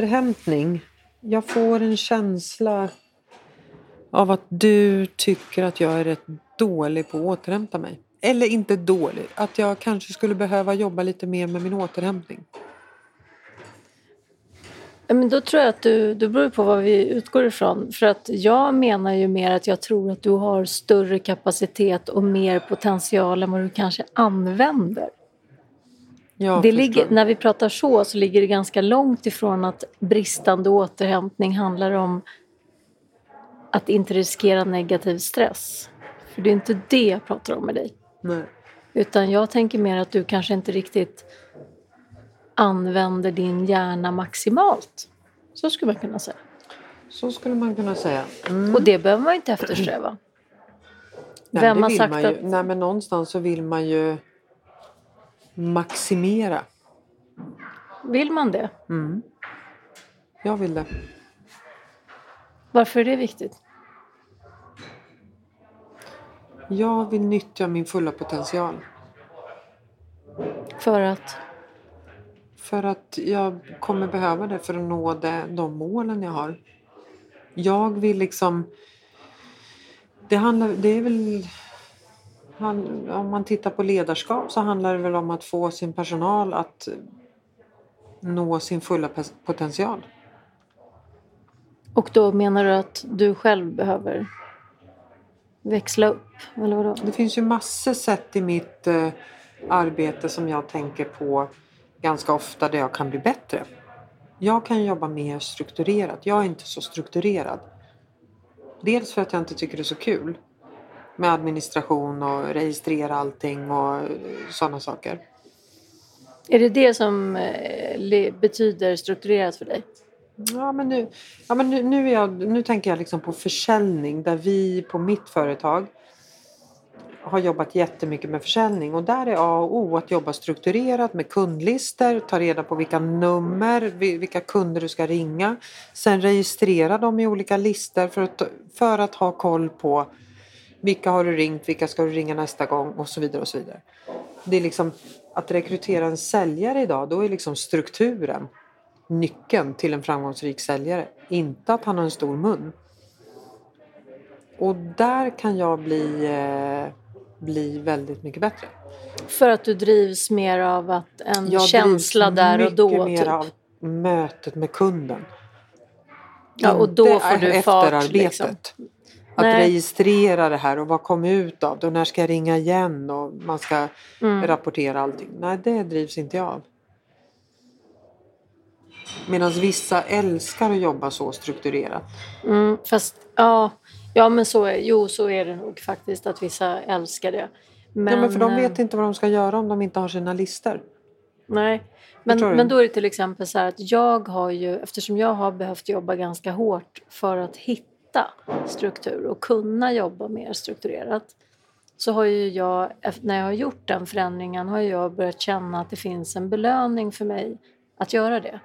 återhämtning. Jag får en känsla av att du tycker att jag är rätt dålig på att återhämta mig. Eller inte dålig, att jag kanske skulle behöva jobba lite mer med min återhämtning. Men då tror jag att du, det beror på vad vi utgår ifrån. För att jag menar ju mer att jag tror att du har större kapacitet och mer potential än vad du kanske använder. Jag Det ligger, när vi pratar så så ligger det ganska långt ifrån att bristande återhämtning handlar om att inte riskera negativ stress. För det är inte det jag pratar om med dig. Nej. Utan jag tänker mer att du kanske inte riktigt använder din hjärna maximalt. Så skulle man kunna säga. Så skulle man kunna säga. Mm. Och det behöver man inte eftersträva. Nej, Vem har sagt att- Nej, men någonstans så vill man ju maximera. Vill man det? Mm. Jag vill det. Varför är det viktigt? Jag vill nyttja min fulla potential. För att... För att jag kommer behöva det för att nå det, de målen jag har. Jag vill liksom... Det handlar... Det är väl... han- Om man tittar på ledarskap så handlar det väl om att få sin personal att nå sin fulla potential. Och då menar du att du själv behöver växla upp? Eller vadå? Det finns ju massor sätt i mitt eh, arbete som jag tänker på ganska ofta där jag kan bli bättre. Jag kan jobba mer strukturerat. Jag är inte så strukturerad. Dels för att jag inte tycker det är så kul med administration och registrera allting och sådana saker. Är det det som eh, betyder strukturerat för dig? Ja, men nu, ja, men nu, nu, är jag, nu tänker jag liksom på försäljning där vi på mitt företag har jobbat jättemycket med försäljning och där är A och O att jobba strukturerat med kundlistor, ta reda på vilka nummer, vi- vilka kunder du ska ringa. Sen registrera dem i olika listor för att, för att ha koll på vilka har du ringt, vilka ska du ringa nästa gång och så vidare och så vidare. Det är liksom att rekrytera en säljare idag, då är liksom strukturen nyckeln till en framgångsrik säljare. Inte att han har en stor mun. Och där kan jag bli, eh, bli väldigt mycket bättre. För att du drivs mer av att en Jag känsla drivs där och då? mycket mer Typ. av mötet med kunden. Ja, och då får du fart, efterarbetet. liksom. Att Nej. registrera det här och vad kom ut av det och när ska jag ringa igen och man ska Mm. rapportera allting. Nej, det drivs inte jag av. Medan vissa älskar att jobba så strukturerat. Mm, fast ja, ja, men så är, jo, så är det nog faktiskt att vissa älskar det. Men, ja, men för de eh, vet inte vad de ska göra om de inte har sina listor. Nej, men, men då är det till exempel så här att jag har ju, eftersom jag har behövt jobba ganska hårt för att hitta struktur och kunna jobba mer strukturerat så har ju jag, när jag har gjort den förändringen har jag börjat känna att det finns en belöning för mig att göra det.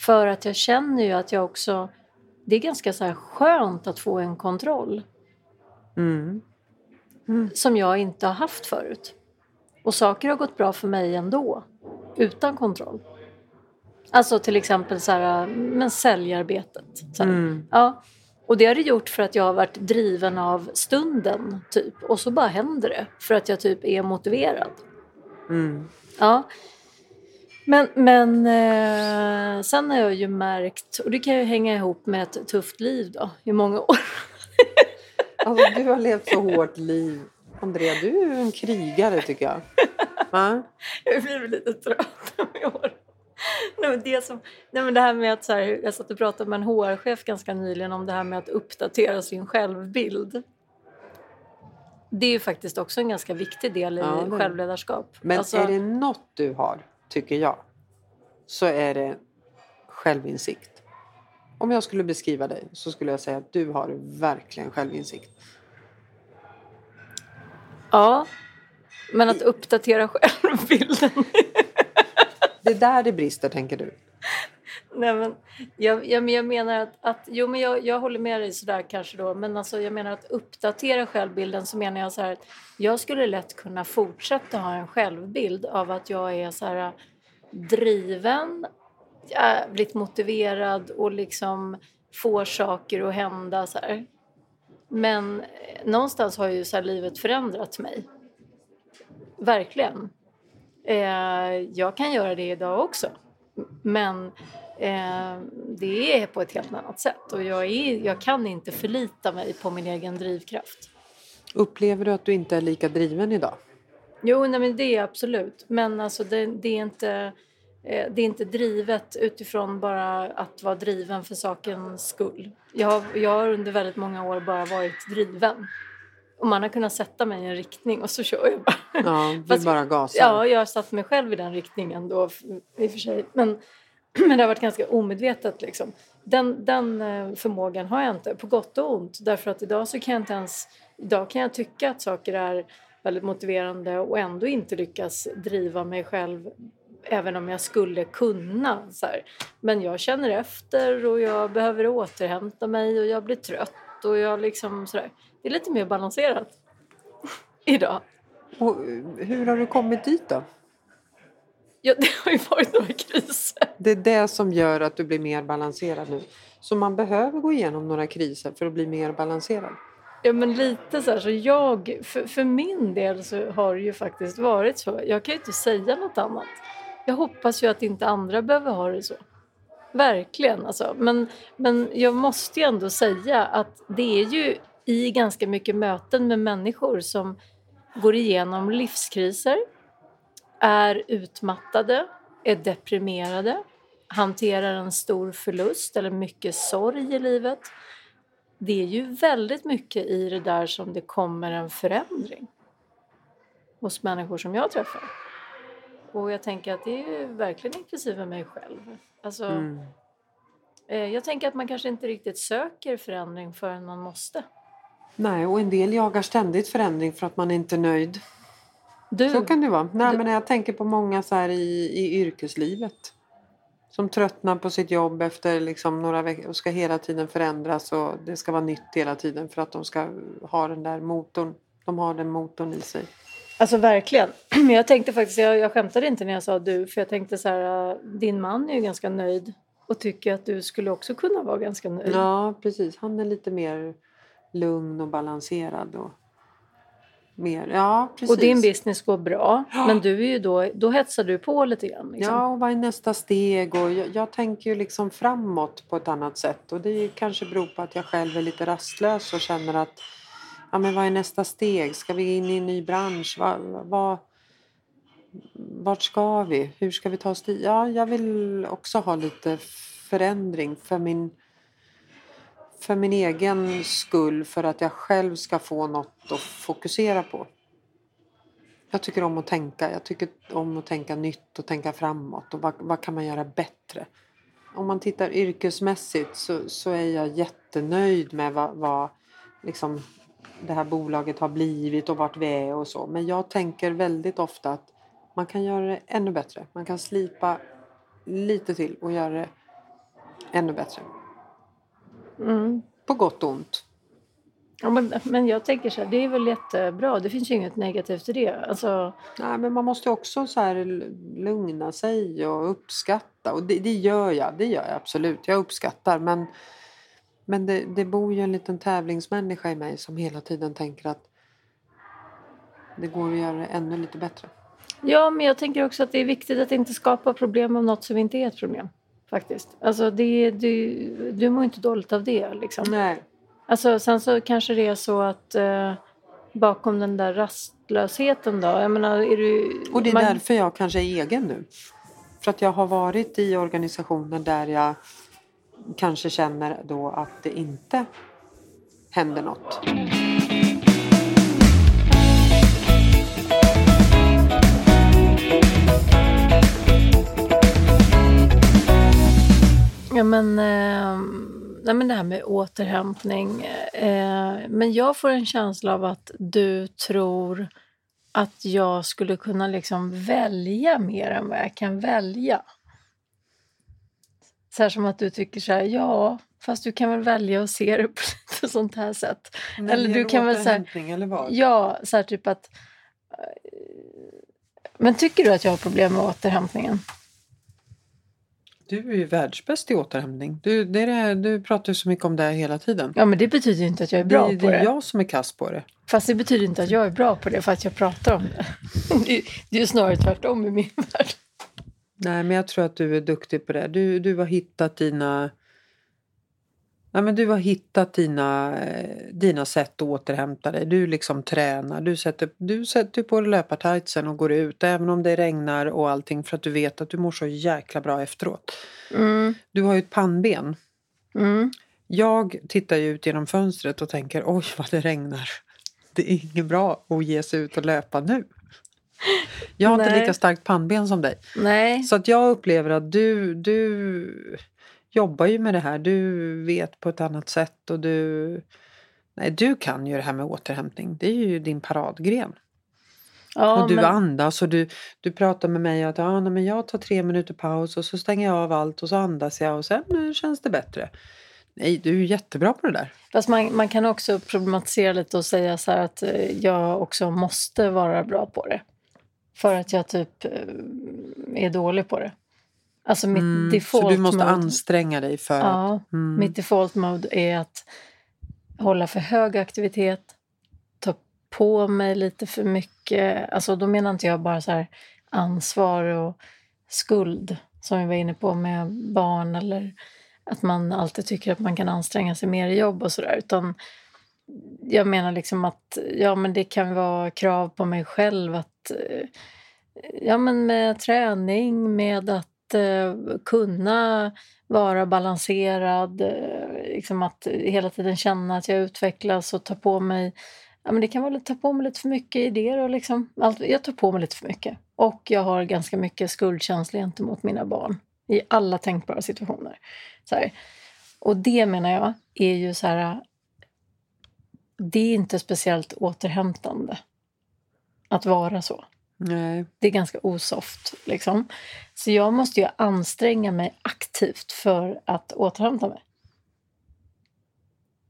För att jag känner ju att jag också, det är ganska så här skönt att få en kontroll Mm. som jag inte har haft förut. Och saker har gått bra för mig ändå, utan kontroll. Alltså till exempel så här, men säljarbetet. Så här. Mm. Ja. Och det har det gjort för att jag har varit driven av stunden, typ. Och så bara händer det, för att jag typ är motiverad. Mm. Ja. Men, men eh, sen har jag ju märkt, och det kan ju hänga ihop med ett tufft liv då, i många år. Alltså, du har levt så hårt liv. Andrea, du är ju en krigare tycker jag. Va? Jag blir lite trött i år. Nej, men det, som, nej, men det här med att så här, jag satt och pratade med en HR-chef ganska nyligen om det här med att uppdatera sin självbild. Det är ju faktiskt också en ganska viktig del i Ja, det. självledarskap. Men Alltså, är det något du har, tycker jag, så är det självinsikt. Om jag skulle beskriva dig så skulle jag säga att du har verkligen självinsikt. Ja, men att uppdatera självbilden. Det är där det brister, tänker du. Nej, men jag, jag, jag menar att, att jo, men jag, jag håller med dig sådär kanske då, men alltså jag menar att uppdatera självbilden så menar jag så här att jag skulle lätt kunna fortsätta ha en självbild av att jag är så här äh, driven, jävligt motiverad och liksom får saker att hända så här. Men eh, någonstans har ju så här livet förändrat mig. Verkligen. Eh, jag kan göra det idag också. Men eh, det är på ett helt annat sätt och jag, är, jag kan inte förlita mig på min egen drivkraft. Upplever du att du inte är lika driven idag? Jo, nej, men det är absolut. Men alltså det, det är inte Eh, det är inte drivet utifrån bara att vara driven för sakens skull. Jag jag har under väldigt många år bara varit driven. Och man har kunnat sätta mig i en riktning och så kör jag bara. Ja, du bara gasar. Ja, jag har satt mig själv i den riktningen då i och för sig. Men, men det har varit ganska omedvetet liksom. Den, den eh, förmågan har jag inte, på gott och ont. Därför att idag så kan jag inte ens... Idag kan jag tycka att saker är väldigt motiverande och ändå inte lyckas driva mig själv även om jag skulle kunna. Så här. Men jag känner efter och jag behöver återhämta mig och jag blir trött och jag liksom sådär. Det är lite mer balanserat idag. Och hur har du kommit dit då? Ja, det har ju varit några kriser. Det är det som gör att du blir mer balanserad nu. Så man behöver gå igenom några kriser för att bli mer balanserad. Ja men lite så här, så jag, för, för min del så har det ju faktiskt varit så. Jag kan ju inte säga något annat. Jag hoppas ju att inte andra behöver ha det så. Verkligen alltså. Men, men jag måste ju ändå säga att det är ju i ganska mycket möten med människor som går igenom livskriser, är utmattade, är deprimerade, hanterar en stor förlust eller mycket sorg i livet. Det är ju väldigt mycket i det där som det kommer en förändring hos människor som jag träffar. Och jag tänker att det är verkligen inklusive mig själv. Alltså, mm. eh, jag tänker att man kanske inte riktigt söker förändring förrän man måste. Nej, och en del jagar ständigt förändring för att man inte är nöjd. Du, så kan det vara. Nej, du, men jag tänker på många så här i, i yrkeslivet. Som tröttnar på sitt jobb efter liksom några veckor och ska hela tiden förändras och det ska vara nytt hela tiden för att de ska ha den där motorn. De har den motorn i sig. Alltså verkligen. Men jag tänkte faktiskt, jag, jag skämtade inte när jag sa du, för jag tänkte så här, äh, din man är ju ganska nöjd och tycker att du skulle också kunna vara ganska nöjd. Ja, precis. Han är lite mer lugn och balanserad och mer, ja precis. Och din business går bra, ja. men du är ju då, då hetsar du på lite grann. Liksom. Ja, och vad är nästa steg? Och jag, jag, tänker ju liksom framåt på ett annat sätt och det kanske beror på att jag själv är lite rastlös och känner att ja, men vad är nästa steg? Ska vi in i en ny bransch? Vad, vad, vart ska vi? Hur ska vi ta oss dit? Ja, jag vill också ha lite förändring för min, för min egen skull, för att jag själv ska få något att fokusera på. Jag tycker om att tänka. Jag tycker om att tänka nytt och tänka framåt. Och vad, vad kan man göra bättre? Om man tittar yrkesmässigt så, så är jag jättenöjd med vad, vad liksom, det här bolaget har blivit och vart vi är och så. Men jag tänker väldigt ofta att man kan göra det ännu bättre. Man kan slipa lite till och göra det ännu bättre. Mm. På gott och ont. Ja, men, men jag tänker så här, det är väl jättebra. Det finns ju inget negativt i det. Alltså... Nej, men man måste också så här lugna sig och uppskatta. Och det, det gör jag. Det gör jag absolut. Jag uppskattar. Men men det, det bor ju en liten tävlingsmänniska i mig som hela tiden tänker att det går att göra det ännu lite bättre. Ja, men jag tänker också att det är viktigt att inte skapa problem av något som inte är ett problem. Faktiskt. Alltså, det, du, du mår inte dåligt av det. Liksom. Nej. Alltså, sen så kanske det är så att eh, bakom den där rastlösheten då, jag menar, är du... Och det är man... därför jag kanske är egen nu. För att jag har varit i organisationer där jag kanske känner då att det inte händer något. Ja men, eh, nej, men det här med återhämtning. Eh, men jag får en känsla av att du tror att jag skulle kunna liksom välja mer än vad jag kan välja. Så här som att du tycker så här, ja, fast du kan väl välja att se det på lite sånt här sätt. När eller du kan väl så här, eller vad? Ja, så här typ att... Men tycker du att jag har problem med återhämtningen? Du är ju världsbäst i återhämtning. Du, det är det, du pratar ju så mycket om det här hela tiden. Ja, men det betyder ju inte att jag är bra det, på det det. är jag som är kass på det. Fast det betyder inte att jag är bra på det för att jag pratar om det. Det är- Det är ju snarare tvärtom i min värld. Nej, men jag tror att du är duktig på det. Du, du har hittat dina... Ja, men du har hittat dina, dina sätt att återhämta dig. Du liksom tränar. Du sätter, du sätter på dig löpartightsen och går ut även om det regnar och allting för att du vet att du mår så jäkla bra efteråt. Mm, Du har ju ett pannben. mm. Jag tittar ju ut genom fönstret och tänker oj vad det regnar. Det är inget bra att ge sig ut och löpa nu. Jag har inte Nej. lika starkt pannben som dig. Nej, Så att jag upplever att du, du jobbar ju med det här. Du vet på ett annat sätt och du... Nej, du kan ju det här med återhämtning. Det är ju din paradgren. ja, och du men, andas och du, du pratar med mig att ja, nej, men jag tar tre minuter paus och så stänger jag av allt och så andas jag och sen nu känns det bättre. Nej, du är jättebra på det där. fast man, man kan också problematisera lite och säga så här att eh, jag också måste vara bra på det. För att jag typ eh, är dålig på det. Alltså mitt Mm, default så du måste mode, anstränga dig för att... Ja, Mm. mitt default mode är att hålla för hög aktivitet, ta på mig lite för mycket. Alltså då menar inte jag bara så här ansvar och skuld som vi var inne på med barn eller att man alltid tycker att man kan anstränga sig mer i jobb och sådär. Utan jag menar liksom att ja, men det kan vara krav på mig själv att eh, ja, men med träning, med att Eh, kunna vara balanserad, eh, liksom att hela tiden känna att jag utvecklas och ta på mig Ja, men det kan vara att ta på mig lite för mycket idéer och liksom, allt, jag tar på mig lite för mycket. Och jag har ganska mycket skuldkänsla gentemot mina barn i alla tänkbara situationer. Så här. Och det menar jag är ju så här, det är inte speciellt återhämtande att vara så. Nej. Det är ganska osoft. Liksom. Så jag måste ju anstränga mig aktivt för att återhämta mig.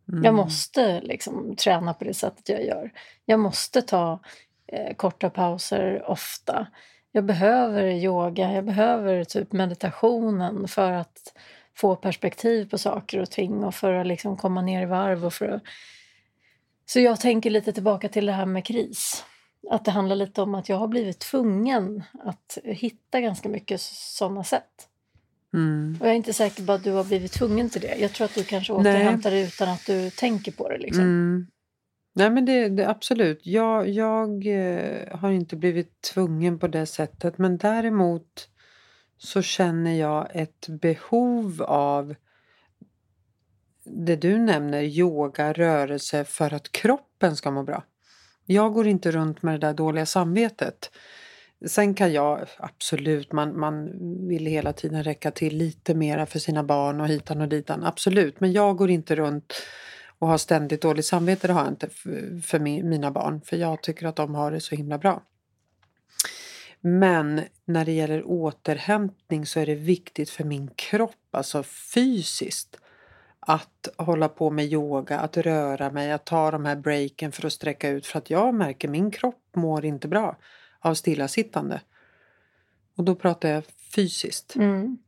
Mm. Jag måste liksom träna på det sättet jag gör. Jag måste ta eh, korta pauser ofta. Jag behöver yoga, jag behöver typ meditationen för att få perspektiv på saker och ting och för att liksom komma ner i varv. Och för att... Så jag tänker lite tillbaka till det här med kris. Att det handlar lite om att jag har blivit tvungen att hitta ganska mycket sådana sätt. Mm. Och jag är inte säker på att du har blivit tvungen till det. Jag tror att du kanske återhämtar dig utan att du tänker på det. Liksom. Mm. Nej men det, det absolut. Jag, jag eh, har inte blivit tvungen på det sättet men däremot så känner jag ett behov av det du nämner, yoga, rörelse för att kroppen ska må bra. Jag går inte runt med det där dåliga samvetet. Sen kan jag absolut, man, man vill hela tiden räcka till lite mera för sina barn och hitan och ditan. Absolut, men jag går inte runt och har ständigt dåligt samvete. Det har jag inte för, för min, mina barn. För jag tycker att de har det så himla bra. Men när det gäller återhämtning så är det viktigt för min kropp, alltså fysiskt. Att hålla på med yoga, att röra mig, att ta de här breaken för att sträcka ut. För att jag märker min kropp mår inte bra av stillasittande. Och då pratar jag fysiskt. Mm.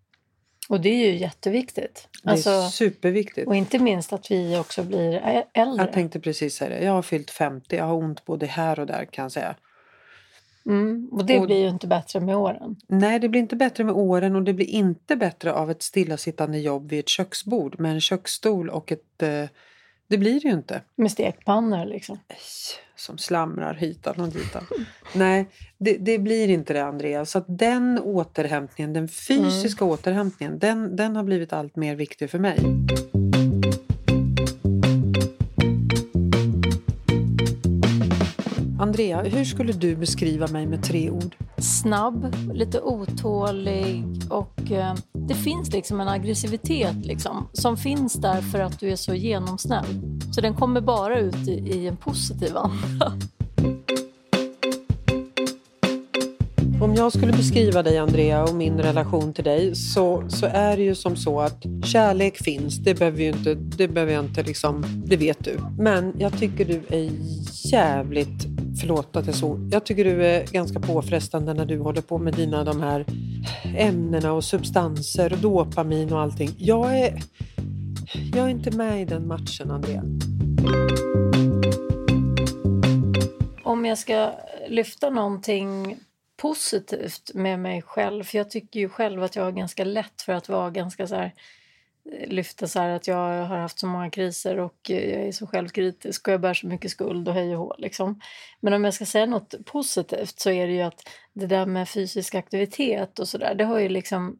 Och det är ju jätteviktigt. Det är Alltså, superviktigt. och inte minst att vi också blir äldre. Jag tänkte precis säga det. Jag har fyllt 50. Jag har ont både här och där kan jag säga. Mm. Och det och- blir ju inte bättre med åren. Nej, det blir inte bättre med åren och det blir inte bättre av ett stillasittande jobb vid ett köksbord med en köksstol och ett... Eh, det blir det ju inte. Med stekpannor liksom. Ej, Som slamrar hitan och ditan. Nej, det, det blir inte det Andreas. Så den återhämtningen, den fysiska återhämtningen, den, den har blivit allt mer viktig för mig. Andrea, hur skulle du beskriva mig med tre ord? Snabb, lite otålig och eh, det finns liksom en aggressivitet liksom, som finns där för att du är så genomsnäll. Så den kommer bara ut i, i en positiv anda. Om jag skulle beskriva dig Andrea och min relation till dig så, så är det ju som så att kärlek finns. Det behöver, ju inte, det behöver jag inte liksom, det vet du. Men jag tycker du är jävligt förlåt att jag så. Jag tycker du är ganska påfrestande när du håller på med dina de här ämnena och substanser och dopamin och allting. Jag är, jag är inte med i den matchen, Andrea. Om jag ska lyfta någonting positivt med mig själv, för jag tycker ju själv att jag har ganska lätt för att vara ganska så här lyfta så här att jag har haft så många kriser och jag är så självkritisk och jag bär så mycket skuld och hej och hå. Liksom. Men om jag ska säga något positivt så är det ju att det där med fysisk aktivitet och sådär, det har ju liksom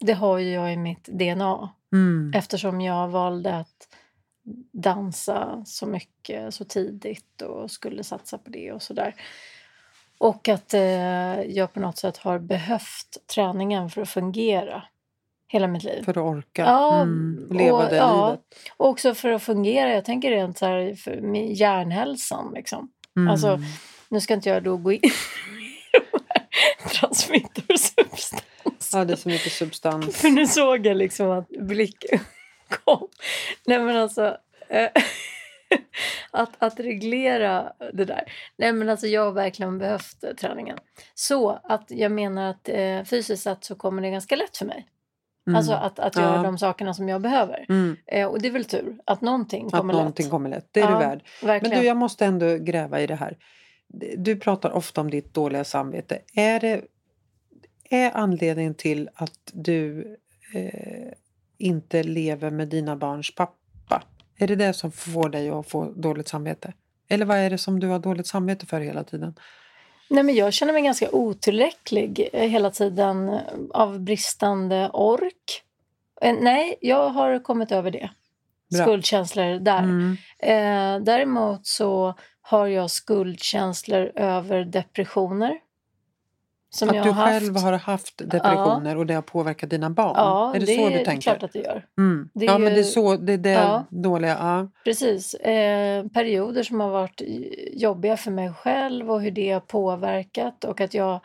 det har ju jag i mitt DNA. Mm. Eftersom jag valde att dansa så mycket så tidigt och skulle satsa på det och sådär. Och att eh, jag på något sätt har behövt träningen för att fungera hela mitt liv. För att orka Ja, mm, leva och, det ja, livet. och också för att fungera. Jag tänker rent så här för med hjärnhälsan. Liksom. Mm. Alltså, nu ska inte jag då gå in i transmittersubstanser. ja, det är så mycket substans. För nu såg jag liksom att blicken kom. Nej men alltså. eh, att, att reglera det där. Nej men alltså jag har verkligen behövt eh, träningen. Så att jag menar att eh, fysiskt sett så kommer det ganska lätt för mig. Mm. Alltså att, att göra Ja. de sakerna som jag behöver. Mm. Eh, och det är väl tur att någonting Att kommer någonting lätt. kommer lätt. Det är Ja, du värd. Men Verkligen. du, jag måste ändå gräva i det här. Du pratar ofta om ditt dåliga samvete. Är, det, är anledningen till att du eh, inte lever med dina barns pappa? Är det det som får dig att få dåligt samvete? Eller vad är det som du har dåligt samvete för hela tiden? Nej, men jag känner mig ganska otillräcklig eh, hela tiden eh, av bristande ork. Eh, Nej, jag har kommit över det. Bra. Skuldkänslor där. Mm. Eh, däremot så har jag skuldkänslor över depressioner. Som jag Att du har själv haft. har haft depressioner och det har påverkat dina barn? Ja, är det, det så är du tänker? klart att det gör. Mm. det är ja, men det är ju- så det är det Ja. dåliga. Ja. Precis. Eh, perioder som har varit jobbiga för mig själv och hur det har påverkat och att jag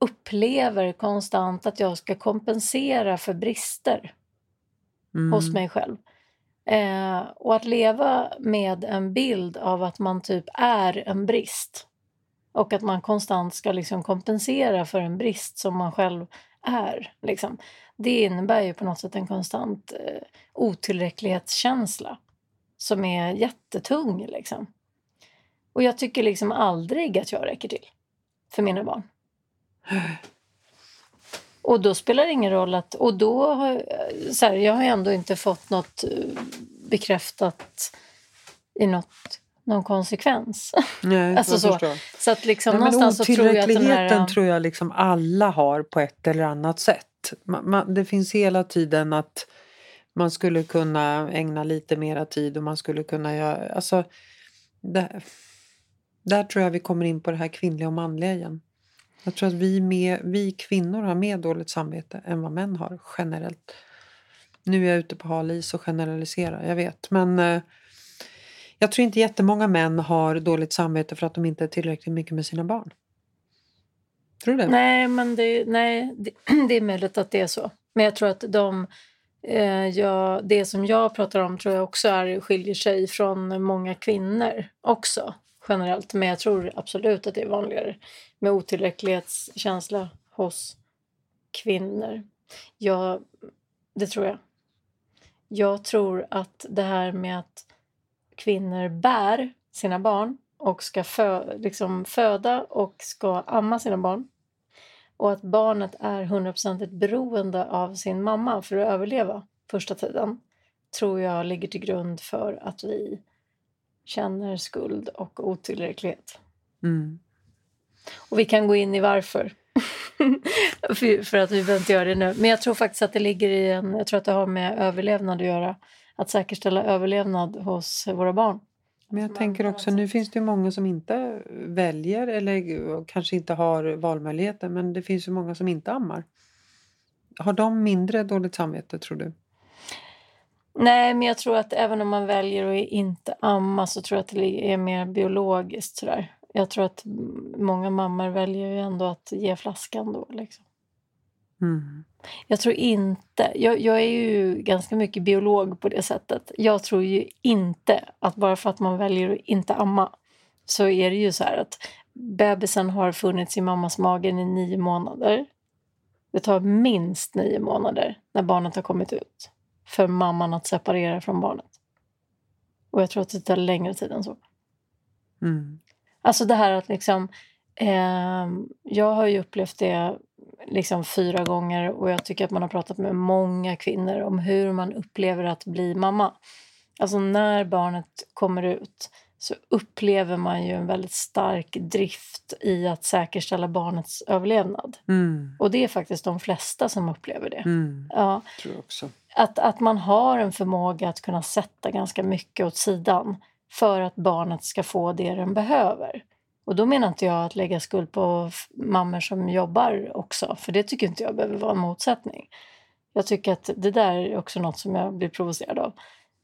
upplever konstant att jag ska kompensera för brister Mm. hos mig själv. Eh, och att leva med en bild av att man typ är en brist och att man konstant ska liksom kompensera för en brist som man själv är. Liksom. Det innebär ju på något sätt en konstant eh, otillräcklighetskänsla som är jättetung. Liksom. Och jag tycker liksom aldrig att jag räcker till för mina barn. Och då spelar det ingen roll att... Och då har, så här, jag har ändå inte fått något eh, bekräftat i något, någon konsekvens. Nej, Alltså så. förstår. Så att liksom Nej, någonstans så tror jag att den otillräckligheten här... tror jag liksom alla har på ett eller annat sätt. Man, man, det finns hela tiden att man skulle kunna ägna lite mera tid och man skulle kunna göra... Alltså, det, där tror jag vi kommer in på det här kvinnliga och manliga igen. Jag tror att vi, med, vi kvinnor har mer dåligt samvete än vad män har generellt. Nu är jag ute på hal is och generaliserar, jag vet. Men eh, jag tror inte jättemånga män har dåligt samvete för att de inte är tillräckligt mycket med sina barn. Tror du det? Nej, men det, nej, det, det är möjligt att det är så. Men jag tror att de... Eh, jag, det som jag pratar om tror jag också är, skiljer sig från många kvinnor också generellt. Men jag tror absolut att det är vanligare med otillräcklighetskänsla hos kvinnor. Ja, det tror jag. Jag tror att det här med att kvinnor bär sina barn och ska fö- liksom föda och ska amma sina barn och att barnet är 100% beroende av sin mamma för att överleva första tiden tror jag ligger till grund för att vi känner skuld och otillräcklighet. Mm. Och vi kan gå in i varför. för, för att vi behöver inte göra det nu. Men jag tror faktiskt att det ligger i en, jag tror att det har med överlevnad att göra. Att säkerställa överlevnad hos våra barn. Men jag tänker också, nu finns det många som inte väljer eller kanske inte har valmöjligheter. Men det finns ju många som inte ammar. Har de mindre dåligt samvete tror du? Nej, men jag tror att även om man väljer att inte amma så tror jag att det är mer biologiskt sådär. Jag tror att många mammor väljer ju ändå att ge flaskan då. Liksom. Mm. Jag tror inte, jag, jag är ju ganska mycket biolog på det sättet. Jag tror ju inte att bara för att man väljer att inte amma så är det ju så här att bebisen har funnits i mammas mage i nio månader. Det tar minst nio månader när barnet har kommit ut för mamman att separera från barnet. Och jag tror att det tar längre tid än så. Mm. Alltså det här att liksom... Eh, jag har ju upplevt det liksom fyra gånger och jag tycker att man har pratat med många kvinnor om hur man upplever att bli mamma. Alltså när barnet kommer ut så upplever man ju en väldigt stark drift i att säkerställa barnets överlevnad. Mm. Och det är faktiskt de flesta som upplever det. Mm. Ja, Tror jag också. att, att man har en förmåga att kunna sätta ganska mycket åt sidan för att barnet ska få det den behöver. Och då menar inte jag att lägga skuld på mammor som jobbar också, för det tycker inte jag behöver vara en motsättning. Jag tycker att det där är också något som jag blir provocerad av.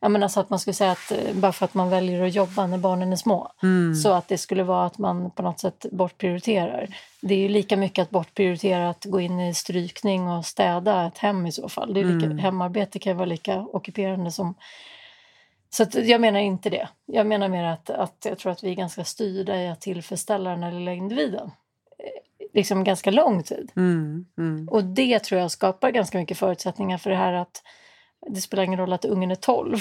Jag menar så att man skulle säga att eh, bara för att man väljer att jobba när barnen är små, Mm. så att det skulle vara att man på något sätt bortprioriterar. Det är ju lika mycket att bortprioritera att gå in i strykning och städa ett hem i så fall. Det är lika, Mm. Hemarbete kan ju vara lika ockuperande som... Så jag menar inte det. Jag menar mer att, att jag tror att vi är ganska styrda i att tillfredsställa den här lilla individen. Eh, Liksom ganska lång tid. Mm. Mm. Och det tror jag skapar ganska mycket förutsättningar för det här att det spelar ingen roll att ungen är 12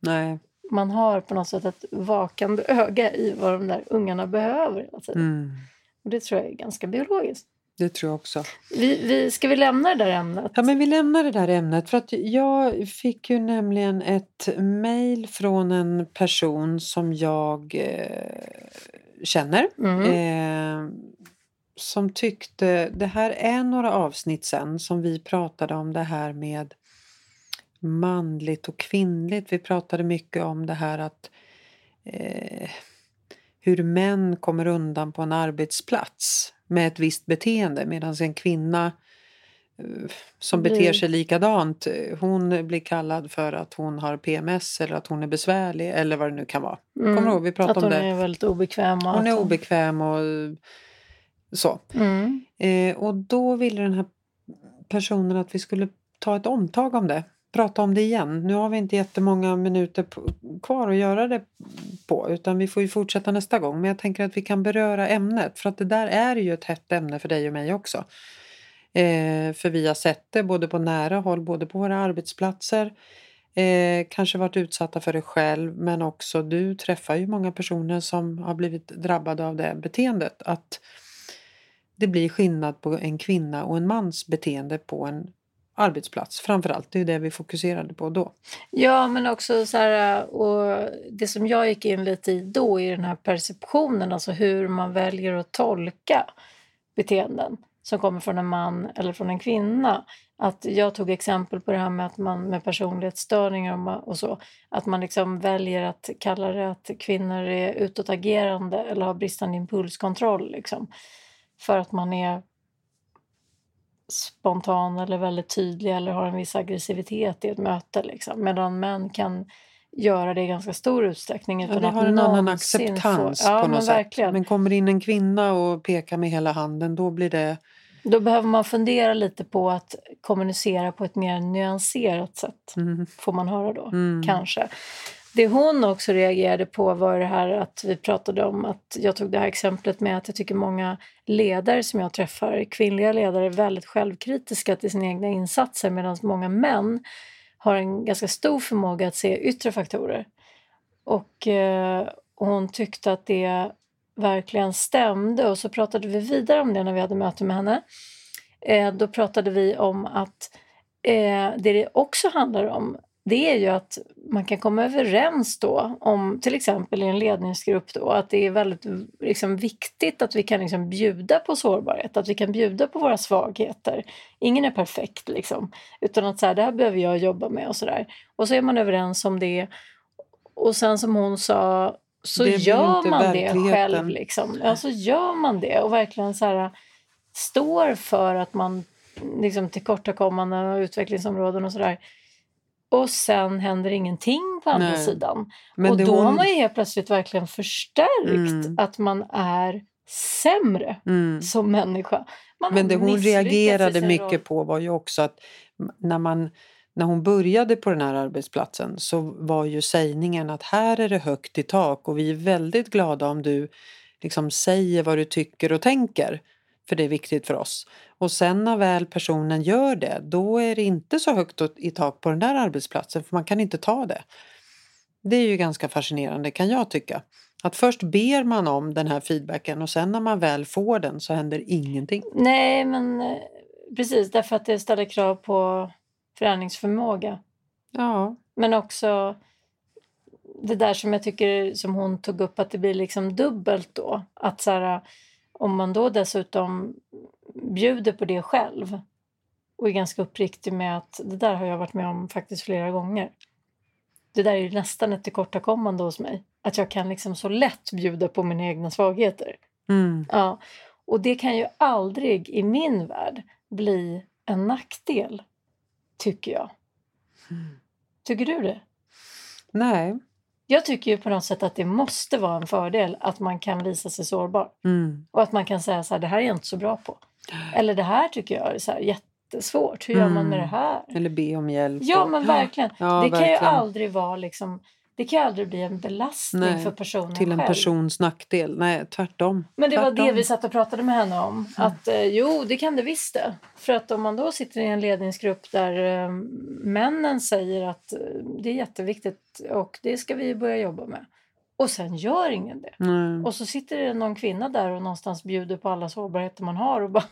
Nej. man har på något sätt ett vakande öga i vad de där ungarna behöver hela tiden. Mm. Och det tror jag är ganska biologiskt. Det tror jag också. Vi, vi, ska vi lämna det där ämnet? Ja, men vi lämnar det där ämnet för att jag fick ju nämligen ett mejl från en person som jag eh, känner. Mm. Eh, som tyckte, det här är några avsnitt sen som vi pratade om det här med manligt och kvinnligt. Vi pratade mycket om det här att eh, hur män kommer undan på en arbetsplats med ett visst beteende medan en kvinna eh, som Blir- beter sig likadant, eh, hon blir kallad för att hon har PMS eller att hon är besvärlig eller vad det nu kan vara. Mm. Kommer du ihåg? Vi Att pratade hon om det. är väldigt obekväm. Och Hon att är obekväm och eh, så. Mm. Eh, och då ville den här personen att vi skulle ta ett omtag om det. Prata om det igen. Nu har vi inte jättemånga minuter kvar att göra det på utan vi får ju fortsätta nästa gång. Men jag tänker att vi kan beröra ämnet för att det där är ju ett hett ämne för dig och mig också. Eh, för vi har sett det både på nära håll, både på våra arbetsplatser. Eh, kanske varit utsatta för det själv men också du träffar ju många personer som har blivit drabbade av det beteendet. Att det blir skillnad på en kvinna och en mans beteende på en arbetsplats. Framförallt, det är det vi fokuserade på då. Ja, men också så här, eh, och det som jag gick in lite i då är den här perceptionen, alltså hur man väljer att tolka beteenden som kommer från en man eller från en kvinna. Att jag tog exempel på det här med att man med personlighetsstörningar och och så, att man liksom väljer att kalla det att kvinnor är utåtagerande eller har bristande impulskontroll liksom. För att man är spontan eller väldigt tydlig eller har en viss aggressivitet i ett möte. Liksom. Medan män kan göra det i ganska stor utsträckning Ja, utan det att har en annan acceptans få... Ja, på men något sätt. verkligen. Men kommer in en kvinna och pekar med hela handen då blir det... Då behöver man fundera lite på att kommunicera på ett mer nyanserat sätt. Mm, Får man höra då, mm, kanske. Det hon också reagerade på var det här att vi pratade om att jag tog det här exemplet med att jag tycker många ledare som jag träffar, kvinnliga ledare, är väldigt självkritiska till sina egna insatser medan många män har en ganska stor förmåga att se yttre faktorer. Och, eh, och hon tyckte att det verkligen stämde och så pratade vi vidare om det när vi hade möte med henne. Eh, då pratade vi om att eh, det det också handlar om det är ju att man kan komma överens då om till exempel i en ledningsgrupp då att det är väldigt liksom, viktigt att vi kan liksom, bjuda på sårbarhet, att vi kan bjuda på våra svagheter. Ingen är perfekt liksom, utan att så här, det här behöver jag jobba med och sådär. Och så är man överens om det och sen som hon sa så gör man det själv liksom. Ja, så gör man det och verkligen så här står för att man liksom tillkortakommanden och utvecklingsområden och sådär. Och sen händer ingenting på andra Nej. sidan. Men och då har hon- man ju helt plötsligt verkligen förstärkt Mm. att man är sämre Mm. som människa. Man har Men det hon reagerade mycket roll. på var ju också att när man när hon började på den här arbetsplatsen så var ju sägningen att här är det högt i tak och vi är väldigt glada om du liksom säger vad du tycker och tänker. För det är viktigt för oss. Och sen när väl personen gör det, då är det inte så högt i tak på den där arbetsplatsen för man kan inte ta det. Det är ju ganska fascinerande kan jag tycka. Att först ber man om den här feedbacken och sen när man väl får den så händer ingenting. Nej, men eh, precis därför att det ställer krav på förändringsförmåga. Ja. Men också det där som jag tycker som hon tog upp att det blir liksom dubbelt då. Att så här, om man då dessutom bjuder på det själv och är ganska uppriktig med att det där har jag varit med om faktiskt flera gånger. Det där är nästan ett tillkortakommande hos mig. Att jag kan liksom så lätt bjuda på mina egna svagheter. Mm. Ja. Och det kan ju aldrig i min värld bli en nackdel, tycker jag. Mm. Tycker du det? Nej. Jag tycker ju på något sätt att det måste vara en fördel att man kan visa sig sårbar. Mm. Och att man kan säga så här, det här är jag inte så bra på. Eller det här tycker jag är så här jättesvårt. Hur gör man med det här? Eller be om hjälp. Ja men verkligen. Ja, det kan ju verkligen. aldrig vara liksom, det kan aldrig bli en belastning Nej, för personen Till en själv. persons nackdel. Nej, tvärtom. Men det var Tvärtom. det vi satt och pratade med henne om. Att eh, jo, det kan det visst det. För att om man då sitter i en ledningsgrupp där eh, männen säger att eh, det är jätteviktigt och det ska vi börja jobba med. Och sen gör ingen det. Nej. Och så sitter det någon kvinna där och någonstans bjuder på alla sårbarheter man har och bara,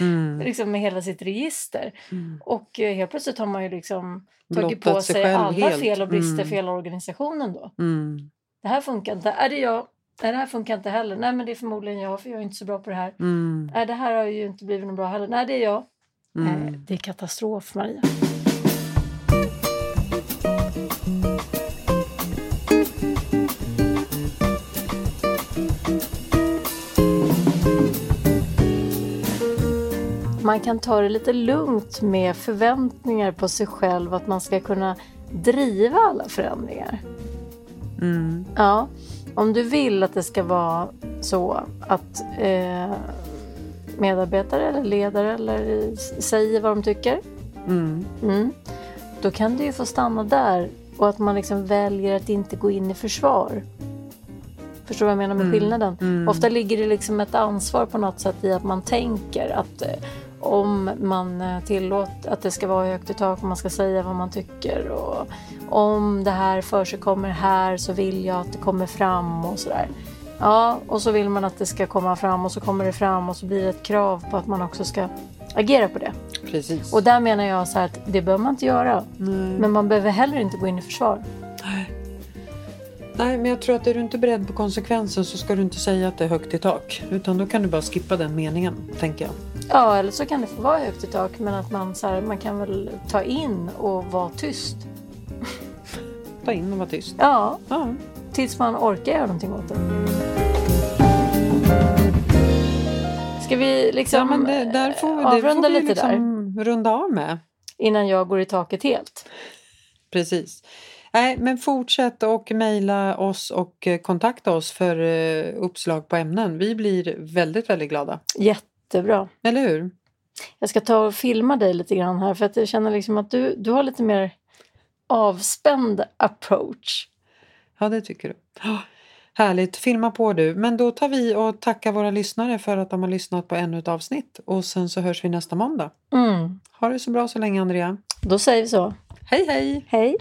Mm. liksom med hela sitt register. Mm. Och eh, helt plötsligt har man ju liksom tagit Blottat på sig sig alla helt. fel och brister Mm. för hela organisationen då. Mm. Det här funkar inte. Är det jag? Nej, det här funkar inte heller. Nej, men det är förmodligen jag för jag är inte så bra på det här. Mm. Nej, det här har ju inte blivit något bra heller. Nej, det är jag. Nej, Mm. det är katastrof, Maria. Man kan ta det lite lugnt med förväntningar på sig själv att man ska kunna driva alla förändringar. Mm. Ja, om du vill att det ska vara så att eh, medarbetare eller ledare eller säger vad de tycker. Mm. Mm, då kan det ju få stanna där och att man liksom väljer att inte gå in i försvar. Förstår du vad jag menar med Mm, skillnaden? mm. Ofta ligger det liksom ett ansvar på något sätt i att man tänker att eh, om man eh, tillåter att det ska vara högt i tak och man ska säga vad man tycker och om det här för sig kommer här så vill jag att det kommer fram och sådär. Ja, och så vill man att det ska komma fram och så kommer det fram och så blir det ett krav på att man också ska agera på det. Precis. Och där menar jag så här att det behöver man inte göra. Nej. Men man behöver heller inte gå in i försvar. Nej, men jag tror att är du inte beredd på konsekvensen så ska du inte säga att det är högt i tak. Utan då kan du bara skippa den meningen, tänker jag. Ja, eller så kan det få vara högt i tak men att man, så här, man kan väl ta in och vara tyst. Ta in och vara tyst. Ja, Ja. tills man orkar göra någonting åt det. Ska vi liksom ja, men det, där får, det avrunda får vi lite liksom runda av med. där innan jag går i taket helt? Precis. Nej, men fortsätt och mejla oss och eh, kontakta oss för eh, uppslag på ämnen. Vi blir väldigt, väldigt glada. Jättebra. Eller hur? Jag ska ta och filma dig lite grann här för att jag känner liksom att du, du har lite mer avspänd approach. Ja, det tycker du. Ja, Härligt, filma på du. Men då tar vi och tackar våra lyssnare för att de har lyssnat på ännu ett avsnitt. Och sen så hörs vi nästa måndag. Mm. Ha det så bra så länge Andrea. Då säger vi så. Hej hej! Hej!